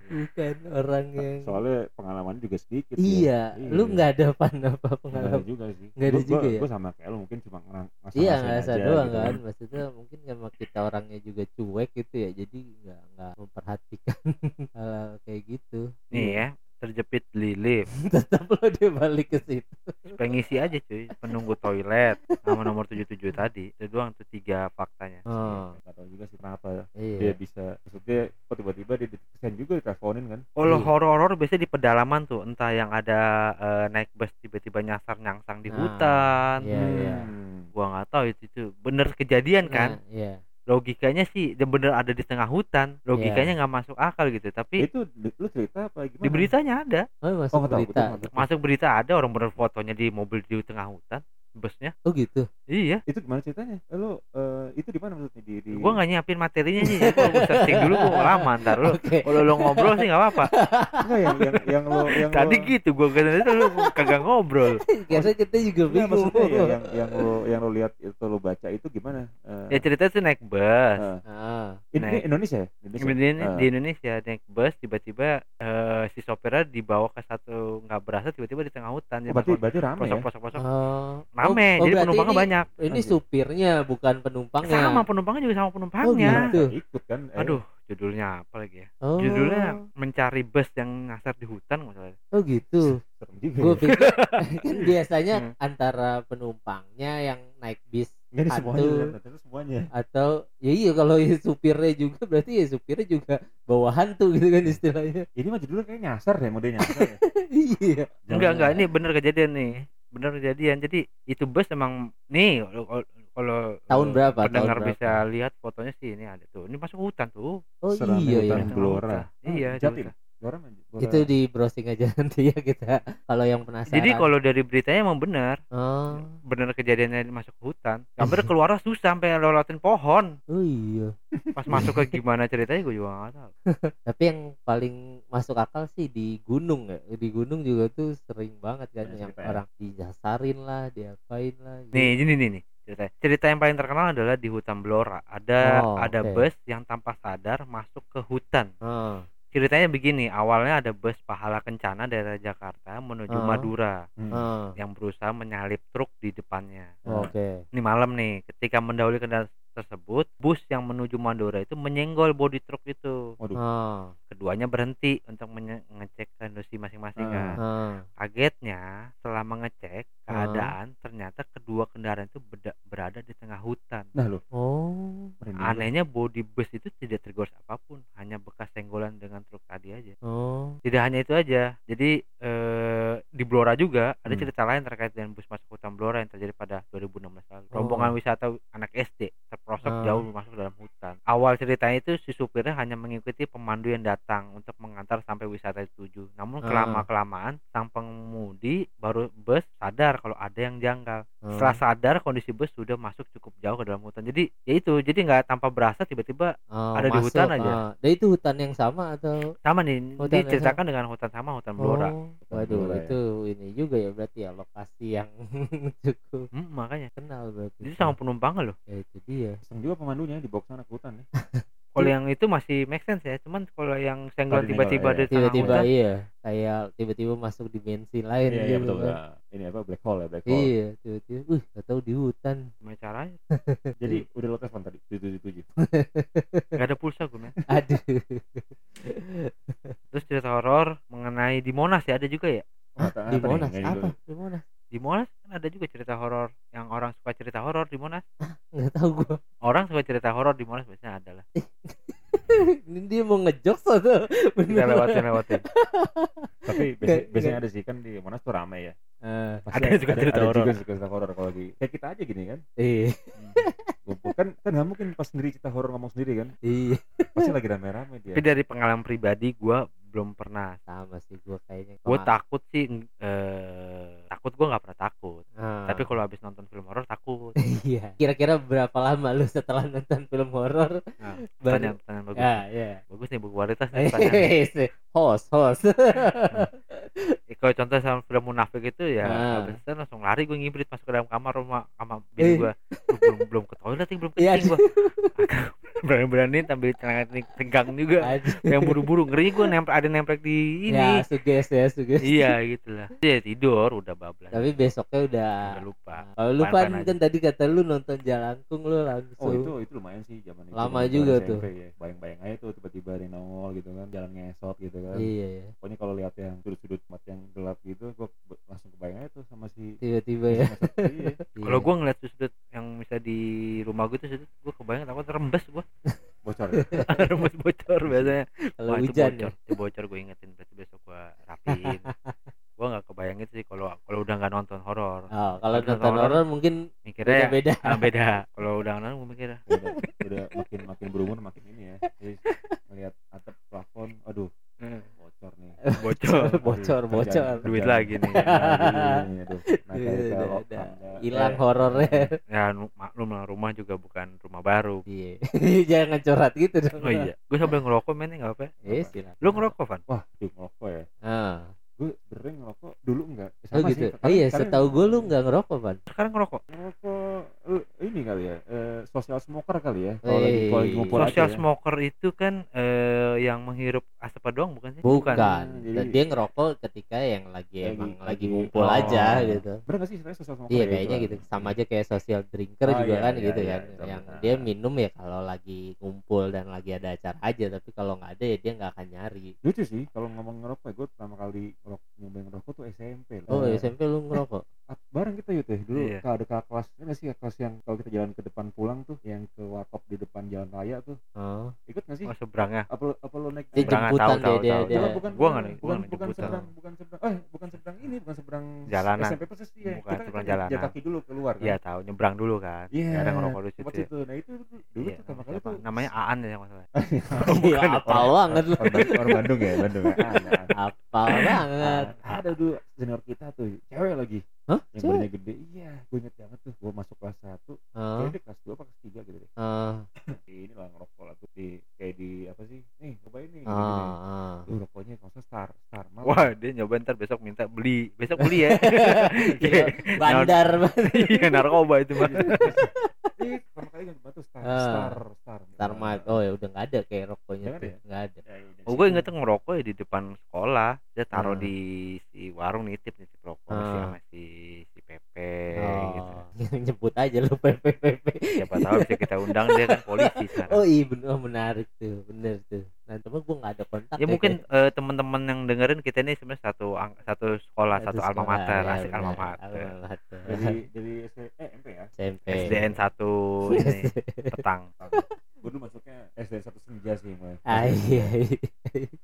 bukan orang yang soalnya pengalaman juga sedikit iya lu nggak ada apa apa pengalaman? juga sih. Nggak ada Gua- juga gua- ya? gua sama kayak lu mungkin cuma ngerang ngasah iya ngerasa doang gitu kan. Maksudnya mungkin karena kita orangnya juga cuek gitu ya jadi nggak nggak memperhatikan hal kayak gitu. Nih ya terjepit lilit tetap lo dia balik ke situ. Pengisi aja cuy. Penunggu toilet. Sama nomor 77 tadi. Itu doang tuh tiga faktanya. Oh. Nggak tahu juga sih kenapa dia iya bisa. Maksudnya kok tiba-tiba dia ditekan juga diteleponin kan? Kalau Iya. horor-horor biasanya di pedalaman tuh. Entah yang ada eh, naik bus tiba-tiba nyasar nyangsang di Nah, hutan. iya iya. Hmm. gua nggak tahu itu itu. Bener kejadian kan? Nah, iya logikanya sih dia bener ada di tengah hutan. Logikanya nggak masuk akal gitu tapi itu lu cerita apa gimana? di beritanya ada. Oh masuk Oh, berita. tahu. masuk berita ada orang bener fotonya di mobil di tengah hutan busnya. Oh gitu? Iya. Itu gimana ceritanya? Eh, lu eh, itu di mana maksudnya? Di, di... gua nggak nyiapin materinya nih kalau gua searching dulu gua lama ntar lu oke. Kalau lo ngobrol sih nggak apa-apa. Enggak, yang yang yang lo yang tadi lo, gitu gua kata itu lu kagak ngobrol. Karena kita juga bingung. maksudnya ya, yang yang lo yang lo lihat itu lo baca itu gimana? Eh, ya cerita tuh naik bus. eh, ah. Ini, ini Indonesia ya? Di, Indonesia di- Eh, di Indonesia naik bus tiba-tiba eh, si sopirnya dibawa ke satu nggak berasa tiba-tiba di tengah hutan. Oh, berarti berarti rame ya? pelosok pelosok Oh, rame oh, jadi penumpangnya ini- banyak. ini supirnya bukan penumpangnya sama penumpangnya juga sama penumpangnya. Oh, gitu. ikut kan eh, aduh judulnya apa lagi ya? Oh, judulnya mencari bus yang ngasar di hutan nggak salah. Oh gitu. Serem juga gue ya. pikir kan biasanya Hmm. antara penumpangnya yang naik bis Nggak di semuanya atau ya iya kalau ya supirnya juga berarti ya supirnya juga bawa hantu gitu kan istilahnya. Ini mah judulnya kayak nyasar deh mode nyasar ya. iya. Enggak enggak ini bener kejadian nih. Bener kejadian. Jadi itu bus emang nih kalau- Tahun eh, berapa? pendengar Tahun berapa? bisa lihat fotonya sih ini ada tuh ini masuk hutan tuh oh Serame iya ya hutan Tengah Blora. hutan. iya Jatim. hutan. Blora Blora. itu di browsing aja nanti ya kita kalau yang penasaran jadi kalau dari beritanya emang bener oh bener kejadiannya masuk ke hutan hampir keluar susah sampai lewatin pohon oh iya pas masuk ke gimana ceritanya gue juga gak tahu tapi yang paling masuk akal sih di gunung ya di gunung juga tuh sering banget kan Banyak yang ya. orang dijasarin lah diapain lah gitu. nih ini nih nih cerita cerita yang paling terkenal adalah di hutan Blora ada Oh, ada oke. bus yang tanpa sadar masuk ke hutan oh, ceritanya begini awalnya ada bus pahala kencana dari Jakarta menuju Oh. Madura Hmm. oh, yang berusaha menyalip truk di depannya oke ini malam nih ketika mendahului kendaraan tersebut bus yang menuju Madura itu menyenggol bodi truk itu. Waduh. oh, keduanya berhenti untuk menye- ngecek kondisi masing-masing Ah. kan. Ah, kagetnya setelah mengecek Ah. keadaan ternyata kedua kendaraan itu beda- berada di tengah hutan. Nah lo, oh. Anehnya bodi bus itu tidak tergores apa pun hanya bekas senggolan dengan truk tadi aja. Oh. Tidak hanya itu aja jadi eh, di Blora juga ada Hmm. cerita lain terkait dengan bus masuk hutan Blora yang terjadi pada 2016 lalu. Oh. rombongan wisata anak SD terperosok Ah. jauh masuk dalam hutan awal ceritanya itu si supirnya hanya mengikuti pemandu yang datang untuk mengantar sampai wisata dituju namun Ah. kelama kelamaan sang pengemudi baru bus sadar kalau ada yang janggal oh. setelah sadar kondisi bus sudah masuk cukup jauh ke dalam hutan jadi ya itu jadi nggak tanpa berasa tiba-tiba Oh, ada di hutan aja. ah. Dan itu hutan yang sama atau sama nih Hutan diceritakan dengan hutan sama hutan Blora Oh, waduh Blora ya. itu ini juga ya berarti ya lokasi yang cukup Hmm, makanya kenal berarti. jadi sama penumpangnya loh ya itu dia. Iseng juga pemandunya dibawa ke sana ke hutan ya. kalau yang itu masih make sense ya cuman kalau yang senggol tiba-tiba kalau di ya. tengah Tiba-tiba hutan iya kayak tiba-tiba masuk dimensi lain Iya, gitu iya betul. kan. Nah, Ini apa black hole ya black hole. Iya, tiba-tiba, uh, gak tahu di hutan. gimana caranya Jadi udah lo telepon tadi tujuh tujuh tujuh. nggak ada pulsa gue men Aduh. terus cerita horor mengenai di Monas ya ada juga ya tak- di nih? Monas apa? Di Monas? di Monas kan ada juga cerita horor yang orang suka cerita horor di Monas Nggak tahu gua. orang suka cerita horor di Monas biasanya ada lah Ini dia mau ngejokes atau kita lewatin lewatin Tapi biasanya ada sih kan di Monas tuh ramai ya. Eh, Pasti Ada juga cerita horor. juga sih cerita horor kalau lagi kayak kita aja gini kan. iya, Ngumpul kan kan nggak mungkin pas sendiri cerita horor ngomong sendiri kan. iya. Pasti lagi rame-rame dia. tapi dari pengalaman pribadi gue belum pernah Sama sih gua kayaknya. gue takut sih eh takut gue nggak pernah takut Ah. tapi kalau habis nonton film horor takut Iya. Kira-kira berapa lama lu setelah nonton film horor? nah, Baru- pertanyaan pertanyaan bagus Ya, ya. bagus nih buku kualitas nih host, host. Eh, kalau contoh sama film munafik itu ya Ah. habis itu langsung lari gue ngibrit masuk ke dalam kamar rumah sama Eh. bini gue belum belum ke toilet belum Iya, kencing gue berani-berani tampil celana tingkang juga Aduh. yang buru-buru ngeri gue nempel ada nempel di Ya, ini suges ya, suges. iya gitu lah ya tidur udah bablas Tapi besoknya udah udah lupa Kalau lu Pan-pan pan aja. kan tadi kata lu nonton Jalangkung lu langsung. Oh itu itu lumayan sih zaman itu. Lama juga SMP tuh. Ya. Bayang-bayang aja tuh tiba-tiba nongol gitu kan, jalan ngesot gitu kan. Iya, iya. Pokoknya kalau lihat yang sudut-sudut tempat yang gelap gitu, gua be- langsung kebayang aja tuh sama si Tiba-tiba ya. Iya. kalau gue ngeliat sudut yang bisa di rumah gue tuh gue kebayang takut rembes gue Bocor. ya? rembes bocor biasanya kalau Wah, itu hujan bocor, ya. itu bocor gue ingetin berarti besok gue rapiin gue nggak kebayang itu sih kalau kalau udah nggak nonton horor Oh, kalau Tapi nonton horor mungkin mikirnya beda-beda. ah, beda kalau udah nonton gue mikir udah, udah makin makin berumur makin ini ya. Jadi ngelihat atap plafon, aduh "Eh, bocor nih. bocor bocor, bocor. kerjaan- duit lagi nih aduh. Hilang eh, horornya. ya maklum lah rumah juga bukan rumah baru Iya. Jangan curhat gitu dong. oh iya gue sambil ngerokok men nggak apa Eh, silakan. lu ngerokok Van Wah, duh ngerokok ya. Ah. Gue sering ngerokok dulu enggak. Oh sama gitu. sih, Oh iya, setahu gue lu nggak ngerokok, Pan. sekarang ngerokok ngerokok eh, ini kali ya social smoker kali ya kalau lagi Eh, kalau lagi ngumpul social aja ya. smoker itu kan eh, yang menghirup asap doang bukan sih Bukan. Jadi- Dia ngerokok ketika yang lagi, Lagi- emang lagi, lagi- ngumpul oh. aja gitu. bener gak sih sebenarnya social smoker Iya ya, kayaknya itu gitu. kan? Sama aja kayak social drinker Ah, juga iya, kan iya, gitu iya, kan. itu yang benar. dia minum ya kalau lagi ngumpul dan lagi ada acara aja, tapi kalau nggak ada ya dia nggak akan nyari. lucu sih kalau ngomong ngerokok gue pertama kali ngerok nyobain ngerokok tuh SMP loh. Oh, SMP lu ngerokok? Bareng kita yuk teh dulu Iya. kalau ada kakak kelas ini sih kakak kelas yang kalau kita jalan ke depan pulang tuh yang ke warkop di depan jalan raya tuh Oh. ikut gak sih oh seberangnya apa apa lo naik Dia jemputan tahu, dia tahu, dia tahu. dia. Bukan, bukan, Gua nggak bukan, nggak bukan jemputan. seberang, bukan seberang, eh, bukan seberang ini, bukan seberang Jalanan. SMP persis ya. Bukan Kita seberang jalanan. jalan kaki dulu keluar kan. Iya tahu nyebrang dulu kan Iya. ada ngerokok di tempat situ ya. situ. Nah itu dulu, Iya, tuh pertama kali tuh namanya Aan ya masalah Iya, apal banget lu. orang, Bandung- orang Bandung ya, Bandung ya. Apal banget. ada dulu senior kita tuh, cewek lagi. Hah? Yang Cewek? badannya gede. Iya, gue inget banget tuh. Gue masuk kelas 1, Oh. kayaknya kelas 2 apa kelas 3 gitu deh. Di ini lah ngerokok lah tuh di kayak di apa sih? Nih, cobain nih. Oh. gini-gini. oh. Tuh rokoknya kalau Star, Star Mal. wah dia nyoba ntar besok minta beli besok beli ya Iya, Bandar banget. iya narkoba itu mah Ih, pertama kali nyoba tuh Star, Ah. Star, Star. Star Mark. Oh ya udah nggak ada kayak rokoknya Nggak ada tuh. ya? Ada. Ya, udah oh gue inget tuh ngerokok ya di depan sekolah dia taruh di si warung nitip nitip rokok si Ah. sama si si Gitu Oh. Nyebut aja lu PPPP. siapa tahu bisa kita undang dia kan polisi sekarang Oh iya bener oh, menarik tuh, bener tuh. nah cuma gue nggak ada kontak ya mungkin eh, teman-teman yang dengerin kita ini sebenarnya satu ang- satu sekolah satu alma mater ya, asik alma mater Jadi jadi eh MP ya. SMP SDN satu ini petang Gue dulu masuknya SDN satu senja sih, Mas. ah iya iya.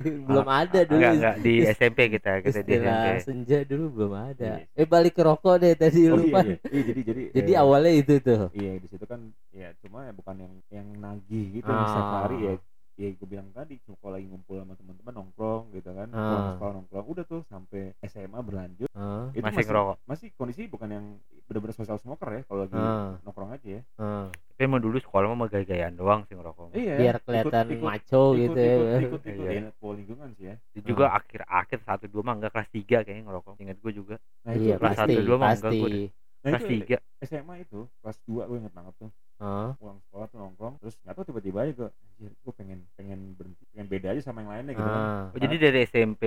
belum ada dulu. enggak enggak. Di SMP kita kita di istilah SMP senja dulu belum ada. Iya. eh balik ke rokok deh tadi Oh, lupa. iya, iya. Iya, jadi jadi jadi eh, awalnya itu tuh. Iya di situ kan ya cuma ya bukan yang yang nagih gitu Ah. hari ya. Ya gue bilang tadi cuma kalau lagi ngumpul sama teman-teman nongkrong gitu kan. Ah. sekolah nongkrong udah tuh sampai SMA berlanjut. Ah, itu masih ngerokok? masih kondisi bukan yang benar-benar social smoker ya kalau lagi ah, nongkrong aja ya. Ah. Tapi emang dulu sekolah mah gaya-gayaan doang sih ngerokok iya biar ikut- kelihatan ikut- maco ikut, gitu ikut, ya. ikut, ikut, ikut, Iya. ya, pola lingkungan sih ya. Itu juga akhir-akhir satu dua mah enggak kelas tiga kayaknya ngerokok ingat gue juga. Nah iya kelas satu, dua mah enggak deh. nah kelas tiga. SMA itu kelas 2 gue inget banget tuh. Ah, pulang sekolah tuh nongkrong terus nggak tahu tiba-tiba aja gue anjir gue pengen pengen berhenti pengen beda aja sama yang lainnya gitu kan. Ah. Oh, jadi dari SMP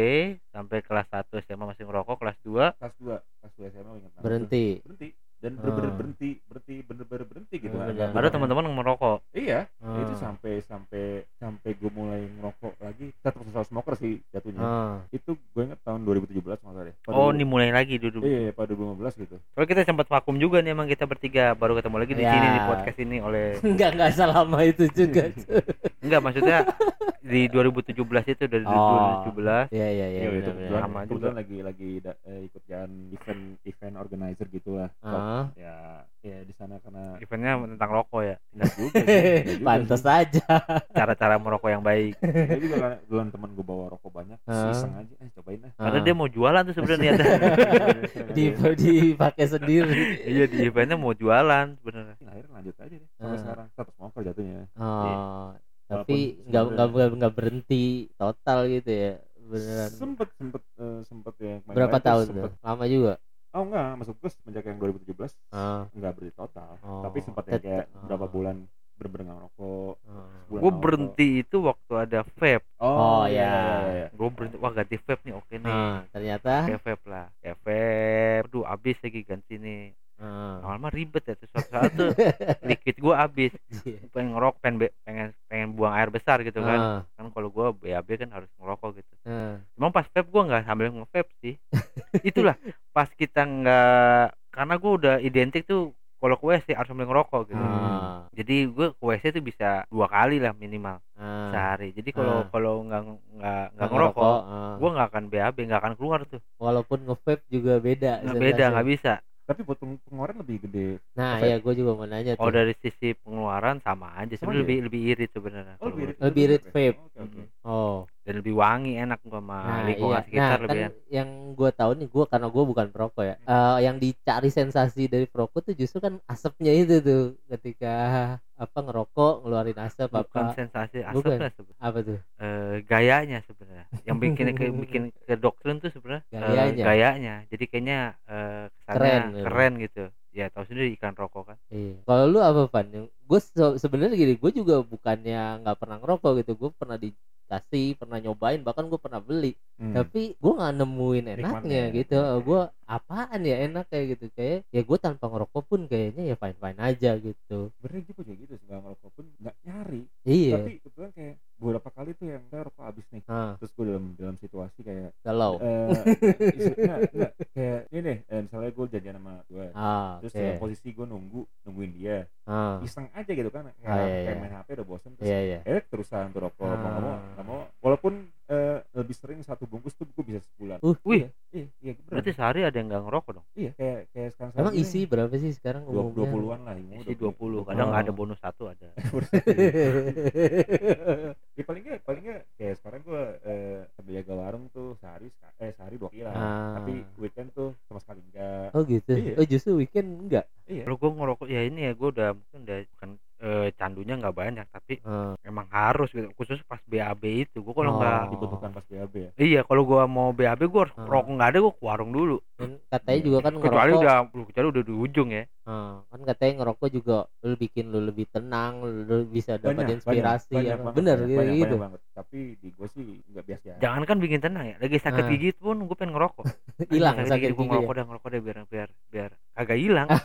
sampai kelas 1 SMA masih ngerokok, kelas 2 kelas 2 kelas 2 SMA gue tuh. berhenti. Berhenti dan bener-bener Oh, baru bener- teman-teman merokok. iya Ah, itu sampai sampai sampai gue mulai ngerokok lagi tetap social smoker sih jatuhnya ah. itu gue inget tahun 2017 nggak salah deh Pada Oh, dulu- dimulai lagi dulu. iya iya, pada 2015 gitu Soalnya kita sempat vakum juga nih emang kita bertiga baru ketemu lagi di Ya. sini di podcast ini oleh nggak nggak selama itu juga enggak maksudnya di 2017 itu dari Oh. 2017 iya iya iya Iya, itu benar, kebetulan, benar. Sama kebetulan lagi lagi da- eh, ikut jalan event event organizer gitulah Ah. ya ya sana karena eventnya tentang rokok ya. enggak juga sih juga pantas aja Cara-cara merokok yang baik. Dia juga kan duluan temen gue bawa rokok banyak Ah. iseng aja eh cobain ah Karena dia mau jualan tuh sebenarnya niatnya. di dipakai sendiri iya di eventnya mau jualan sebenarnya. akhirnya lanjut aja deh sampai Ah. sekarang tetap smoker jatuhnya oh tapi Walaupun nggak nggak nggak berhenti total gitu ya beneran sempet sempet eh, sempet ya main berapa tahun sempet. tuh lama juga oh enggak masuk gue semenjak yang 2017 ah enggak berhenti total Oh, tapi sempat yang kayak oh. berapa bulan bener-bener nggak ngerokok ah. sebulan Gue berhenti itu waktu ada vape. ngerokok. Oh, iya, ya. iya, iya, iya. Gue berhenti wah ganti vape nih oke nih. Ah, ternyata Kayak vape lah. Kayak vape. Aduh abis lagi ganti nih. Ah. Lama-lama ribet ya. Terus suatu saat tuh liquid gue abis. Iya. Pengen ngerokok, pengen, pengen pengen buang air besar gitu kan. Ah, Kan kalau gue BAB kan harus ngerokok gitu. ah. Emang pas vape gue nggak sambil nge-vape sih. Itulah pas kita nggak karena gue udah identik tuh kalau ke WC harus sambil ngerokok gitu. Ah, Jadi gue ke WC tuh bisa dua kali lah minimal ah. sehari. Jadi kalau Ah. kalau nggak nggak nggak Nggak ngerokok, ah. gue nggak akan BAB, nggak akan keluar tuh. walaupun nge-vape juga beda beda, nggak bisa. Tapi buat peng- pengeluaran lebih gede nah Nge-vape. ya gue juga mau nanya Oh tuh dari sisi pengeluaran sama aja. Sebenarnya lebih lebih irit sebenarnya. oh lebih irit Lebih irit ya? vape. oke oke oh gue. Dan lebih wangi enak gue sama Nah, lingkungan iya. sekitar nah, lebih kan enak. yang gue tahu nih gue karena gue bukan perokok ya eh, yang dicari sensasi dari perokok tuh justru kan asapnya itu tuh ketika apa ngerokok ngeluarin asap Bukan apa sensasi Bukan. asapnya sebenarnya. apa tuh Eh, gayanya sebenarnya. Yang bikin ke bikin ke doktrin tuh sebenarnya eh, Gayanya. gayanya. Jadi kayaknya kesannya Keren keren, gitu. gitu. Ya tahu sendiri ikan rokok kan. iya kalau lu apa Van gue sebenarnya gini gue juga bukannya nggak pernah ngerokok gitu. Gue pernah dikasih pernah nyobain bahkan gue pernah beli. Hmm. tapi gue nggak nemuin enaknya Nikmatnya. gitu. Gue apaan ya enak kayak gitu. Kayak ya gue tanpa ngerokok pun kayaknya ya fine fine aja gitu. Sebenarnya gue juga gitu nggak ngerokok pun nggak nyari. Iya. Tapi kebetulan kayak beberapa kali tuh yang saya rokok habis nih. Ah terus gue dalam dalam situasi kayak galau. enggak, kayak ini deh eh, misalnya gue janjian sama gue ah terus oke. dalam posisi gue nunggu nungguin dia ah iseng aja gitu kan kayak, Ah, iya, kayak iya. main hp udah bosen terus iya iya eh terusan tuh rokok mau nggak mau Ah. nggak mau walaupun eh, lebih sering satu bungkus tuh gue bisa sebulan Uh, Wih. iya iya beneran. Berarti sehari ada yang nggak ngerokok dong. iya kayak kayak sekarang emang isi berapa sih sekarang dua umumnya dua puluhan lah ini Isi 20. Kadang Oh. ada bonus satu ada. ya paling nggak paling nggak kayak sekarang gue eh, sambil jaga warung tuh sehari eh sehari dua kilo Ah. tapi weekend tuh sama sekali enggak oh gitu Iya. oh justru weekend enggak iya Kalau gue ngerokok ya ini ya gue udah mungkin udah bukan eh, candunya nggak banyak tapi ah emang harus gitu. Khusus pas BAB itu gue kalau Oh. nggak dibutuhkan pas BAB ya Iya, kalau gua mau BAB gua harus Ah. rokok nggak ada gua ke warung dulu. dan katanya juga kan Kecuali ngerokok udah kecuali udah di ujung ya. ah, kan katanya ngerokok juga lu bikin lu lebih tenang lu bisa dapat banyak inspirasi banyak, apa. banget, bener banyak, gitu, banyak, gitu. banyak banget tapi di gue sih nggak biasa Jangan kan bikin tenang ya. Lagi sakit Ah. gigi pun gua pengen ngerokok. hilang sakit gua gigi ngerokok ya? dah ngerokok deh biar biar biar kagak hilang.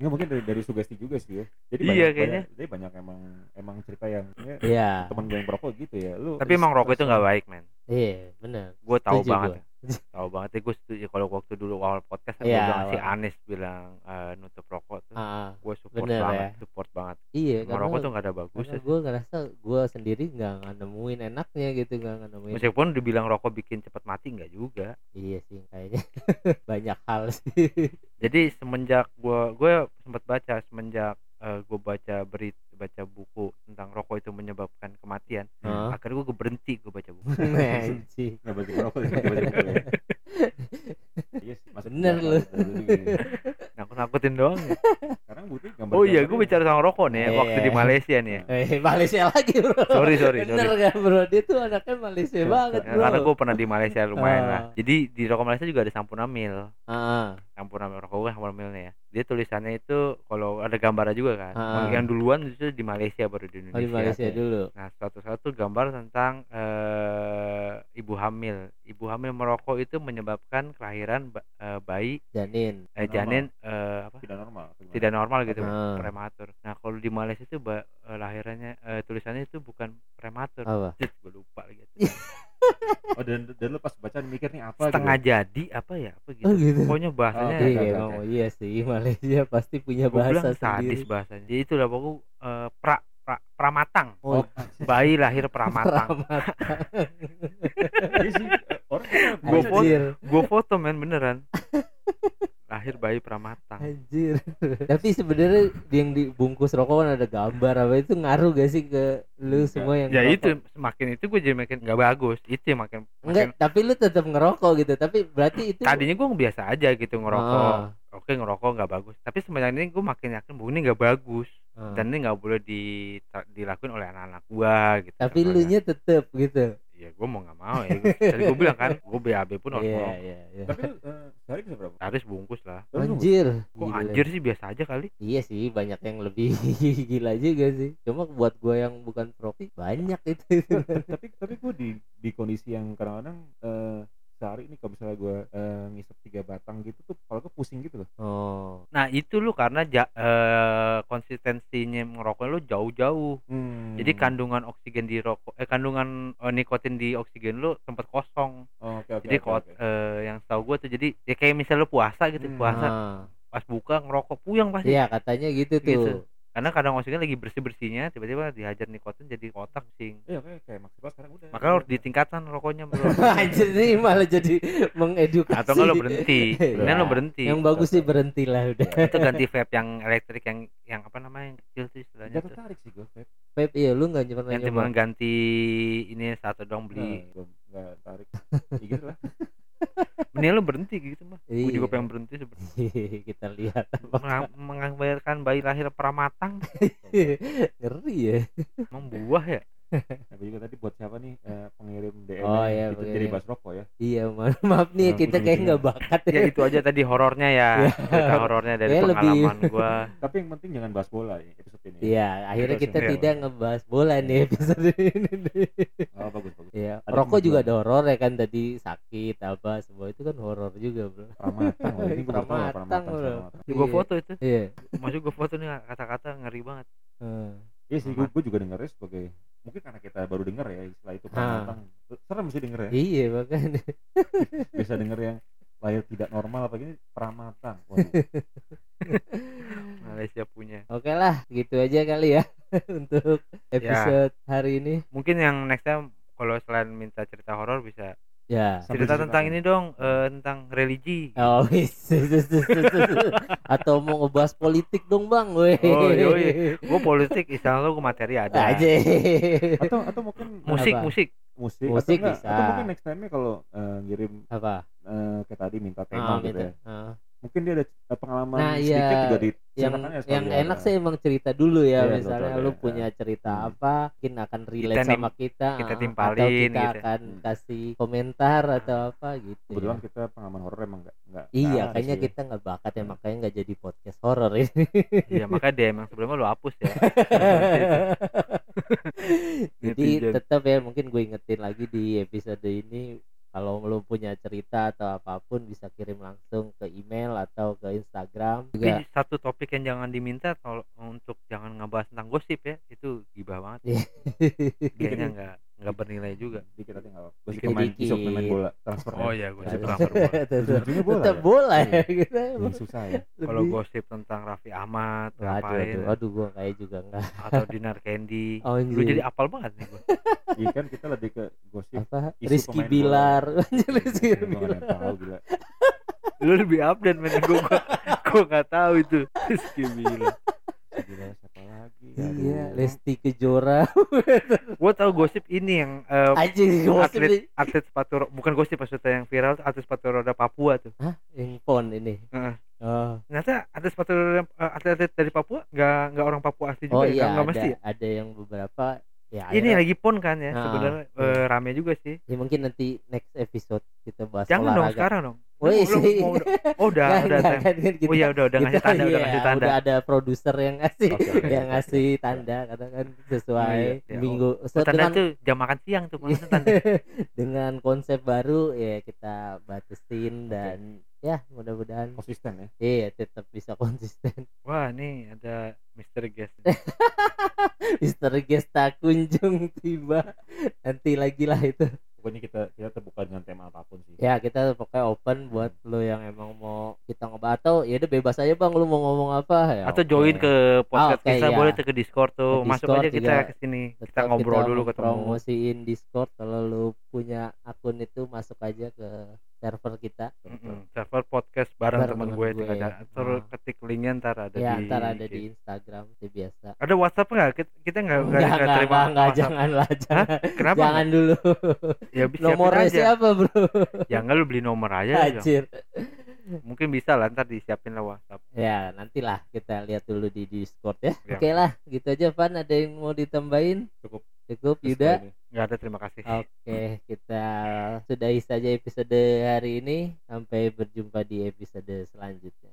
Nggak mungkin dari, dari sugesti juga sih ya jadi Iya, banyak, kayaknya. banyak, jadi banyak emang emang cerita yang ya, Iya, Iya. temen gue yang perokok gitu ya lu tapi emang rokok itu nggak baik men Iya, benar. gue tahu banget gua. tahu banget ya gue setuju kalau waktu dulu awal podcast kan Iya, gue bilang si. Anis bilang eh, nutup rokok tuh gue support bener banget ya. support banget iya, karena tuh nggak ada bagus karena gue ngerasa gue sendiri nggak nggak nemuin enaknya gitu nggak nggak nemuin meskipun dibilang rokok bikin cepat mati nggak juga iya sih kayaknya banyak hal sih jadi semenjak gue gue sempat baca semenjak gue baca berit baca buku tentang rokok itu menyebabkan kematian Hah? akhirnya gue berhenti gue baca buku Anjing. nggak berarti perokok ya ya. iya Bener lu. juga. nakut nakutin doang ya. Sekarang butuh gambar oh iya gue bicara soal rokok nih Iya. waktu di Malaysia nih. Eh Malaysia lagi bro. Sorry sorry bener sorry. kan bro? Dia tuh anaknya Malaysia Ya, banget bro. Karena gue pernah di Malaysia lumayan lah. Ah. jadi di rokok Malaysia juga ada Sampurnamil ah, Sampurnamil rokok gue Sampurnamilnya ya. Dia tulisannya itu kalau ada gambarnya juga kan. Ah. yang duluan itu di Malaysia baru di oh, Indonesia. Di Malaysia dulu. Nah, suatu satu gambar tentang eh, ibu hamil. Ibu hamil merokok itu menyebabkan kelahiran eh, bayi. Janin. Eh, Normal. janin eh, apa? tidak normal? Tidak normal gitu, Ah. prematur. Nah, kalau di Malaysia itu ba- eh, lahirannya eh, tulisannya itu bukan prematur. apa Jet, gue lupa lagi. oh dan dan lu pas baca mikir nih apa Setengah gitu jadi apa ya? Apa gitu. oh gitu Pokoknya bahasanya Oke, iya emang oke. iya sih Malaysia pasti punya gue bilang bahasa sadis sendiri bahasanya. Jadi itu lah pokoknya eh, pra, pra pramatang. oh, Bayi lahir pramatang. iya eh, orang kita Gua baca foto- gue foto men beneran. Lahir bayi pramatang. anjir. Tapi sebenarnya yang dibungkus rokok kan ada gambar apa itu ngaruh gak sih ke lu Enggak. semua yang ya ngerokok? itu semakin itu gue jadi makin nggak bagus. Itu yang makin enggak makin tapi lu tetap ngerokok gitu. Tapi berarti itu tadinya gue biasa aja gitu ngerokok. Ah, oke ngerokok nggak bagus. Tapi sebenarnya ini gue makin yakin bahwa ini nggak bagus. Ah. dan ini nggak boleh di dilakuin oleh anak-anak gua gitu tapi lu nya tetep gitu ya gue mau nggak mau ya. Tadi gue bilang kan gue BAB pun harus iya ngerokok iya iya. Tapi lu eh, sehari bisa berapa? Harus bungkus lah. Anjir kok Gila. anjir sih biasa aja kali. Iya sih banyak yang lebih gila juga sih. Cuma buat gua yang bukan profi banyak itu. Tapi tapi gue di di kondisi yang kadang-kadang eh, sehari ini kalau misalnya gue eh, ngisep tiga batang gitu tuh kalau gue pusing gitu loh oh nah itu lu karena ja, eh, konsistensinya ngerokok lu jauh-jauh Hmm. jadi kandungan oksigen di rokok eh kandungan eh, nikotin di oksigen lu sempat kosong Oh, oke oke jadi oke, kot oke. eh, yang setahu gue tuh jadi ya kayak misal lu puasa gitu Hmm. puasa pas buka ngerokok puyeng pasti iya katanya gitu tuh Gitu. Karena kadang oksigen lagi bersih bersihnya tiba-tiba dihajar nikotin jadi kotak sing Iya kayak kayak maksimal sekarang udah. makanya harus ditingkatkan rokoknya bro ini malah jadi mengedukasi atau enggak lo berhenti kemudian Ya. lo berhenti yang bagus sih berhenti lah udah itu ganti vape yang elektrik yang yang apa namanya yang kecil tuh istilahnya Gak tertarik sih gue. Pep. Pep iya lu nggak pernah yang cuma ganti ini satu dong beli Nah, gue gak tertarik. Ya gitu lah. mending lo berhenti gitu mah gue juga Iya. pengen berhenti sebenarnya. Kita lihat Menga- mengabarkan bayi lahir pramatang. Ngeri ya. Emang buah ya? Tapi juga tadi buat siapa nih eh, pengirim DM Oh, iya, itu pengirim. jadi bahas rokok ya. iya ma- maaf nih Nah, kita kayak nggak bakat ya itu aja tadi horornya ya. Cerita horornya dari Ya, lebih- pengalaman gua. Tapi yang penting jangan bahas bola ya ini. Iya, akhirnya kita yang- tidak ngebahas bola nih episode ini. nih. Oh, bagus bagus. Iya, Ada rokok juga ada horor ya kan tadi sakit apa semua itu kan horor juga, Bro. Pramatang loh. Ini gue ya. Ya, gua Iya. foto itu Iya. masuk gua foto nih kata-kata ngeri banget Hmm. Iya sih, gue, gue juga dengernya sebagai mungkin karena kita baru denger ya istilah itu pramatang. Serem sih denger ya. Iya, makanya. Bisa denger yang lahir tidak normal apa gini pramatang. Waduh. Oke lah, gitu aja kali ya untuk episode hari ini. mungkin yang next time kalau selain minta cerita horor bisa Ya. Cerita tentang ini dong eh, tentang religi Oh. Atau mau ngebahas politik dong, Bang. Weh. Oh, yoi. gue politik istilah lo gue materi ada Aja. atau atau mungkin musik Apa? musik musik, Musik atau, enggak, bisa. atau mungkin next time-nya kalau eh, ngirim Apa? eh, kayak tadi minta tema Ah, gitu gitu. ya. Ah. Mungkin dia ada pengalaman Nah, sedikit iya. juga di yang ceritakan ya yang enak sih emang cerita dulu ya Iya, misalnya betul, lu ya. punya cerita Hmm. apa mungkin akan relate Kita sama kita kita ah, atau timpalin kita gitu. akan Hmm. kasih komentar atau apa gitu Kebetulan ya. kita pengalaman horor emang enggak enggak iya kayaknya sih ya. kita nggak bakat ya makanya nggak jadi podcast horor ini iya makanya DM yang sebelumnya lo hapus ya jadi tetap ya mungkin gue ingetin lagi di episode ini kalau lu punya cerita atau apa pun bisa kirim langsung ke email atau ke Instagram juga tapi satu topik yang jangan diminta kalau untuk jangan ngebahas tentang gosip ya itu gibah banget Iya. kayaknya nggak nggak bernilai juga. Dikit aja nggak Dikit, pemain dikit. isu pemain bola transfer. Oh ya iya gue Gosip sih transfer. bola. Tetap- bola tetap ya? bola ya Iya. gitu. Yang susah ya. Kalau gosip tentang Raffi Ahmad ngapain? aduh, aduh gua kayak juga enggak atau Dinar Candy. Oh, lu jadi apal banget nih gue iya kan kita lebih ke gosip apa? isu Rizky pemain Bilar. Rizky Iya, Bilar yang tahu gila. Lu lebih update men. Gue gue nggak tahu itu. Rizky gila siapa lagi iya Aduh. Lesti Kejora gue tahu gosip ini yang eh, anjir gosip atlet nih. atlet sepatu bukan gosip maksudnya yang viral atlet sepatu roda Papua tuh Hah? yang pon ini Heeh. oh ternyata atlet sepatu roda eh, atlet-atlet dari Papua nggak nggak orang Papua asli juga oh ya? iya nggak ada mesti ya? ada yang beberapa ya ini akhirnya- lagi pon kan ya Ah, sebenarnya eh, rame juga sih ya mungkin nanti next episode kita bahas jangan dong sekarang dong Woi, sih. mau- oh udah udah time. kan, kan kita- oh iya udah udah ngasih kita- tanda udah iya, ngasih tanda. udah ada produser yang ngasih yang ngasih tanda katakan sesuai Oh, iya, iya. minggu. Oh, so, tanda dengan tuh jam makan siang tuh tanda. Dengan konsep baru ya kita batasin dan ya mudah-mudahan konsisten ya? iya tetap bisa konsisten. Wah nih ada Mr. Guest. Mister Guest tak kunjung tiba. Nanti lagi lah itu pokoknya kita kita terbuka dengan tema apa pun sih. Ya kita pokoknya open buat lo yang emang mau kita ngebahas atau ya udah bebas aja bang lu mau ngomong apa? Ya atau oke. join ke podcast Ah, oke, kita iya. boleh tuh ke Discord tuh. Ke masuk Discord aja kita ke sini. Kita ngobrol dulu ketemu. promosiin Discord. Kalau lu punya akun itu masuk aja ke server kita Mm-mm. server podcast bareng Bareng temen temen gue gue. cari- terus Ah. ketik linknya ntar ada ya di ntar ada di Instagram seperti biasa ada WhatsApp nggak kita, kita nggak nggak Enggak, nggak enggak, terima WhatsApp. jangan lah, jangan. kenapa Jangan dulu. ya bisa Nomornya aja siapa, Bro? ya enggak lu beli nomor aja Jong. Anjir. mungkin bisa lah ntar disiapin lah WhatsApp Ya, nantilah kita lihat dulu di Discord ya. Ya. Oke lah, gitu aja Van. Ada yang mau ditambahin? Cukup. Cukup, Yuda. Kali ini. nggak ada terima kasih Oke, kita sudahi saja episode hari ini. Sampai berjumpa di episode selanjutnya.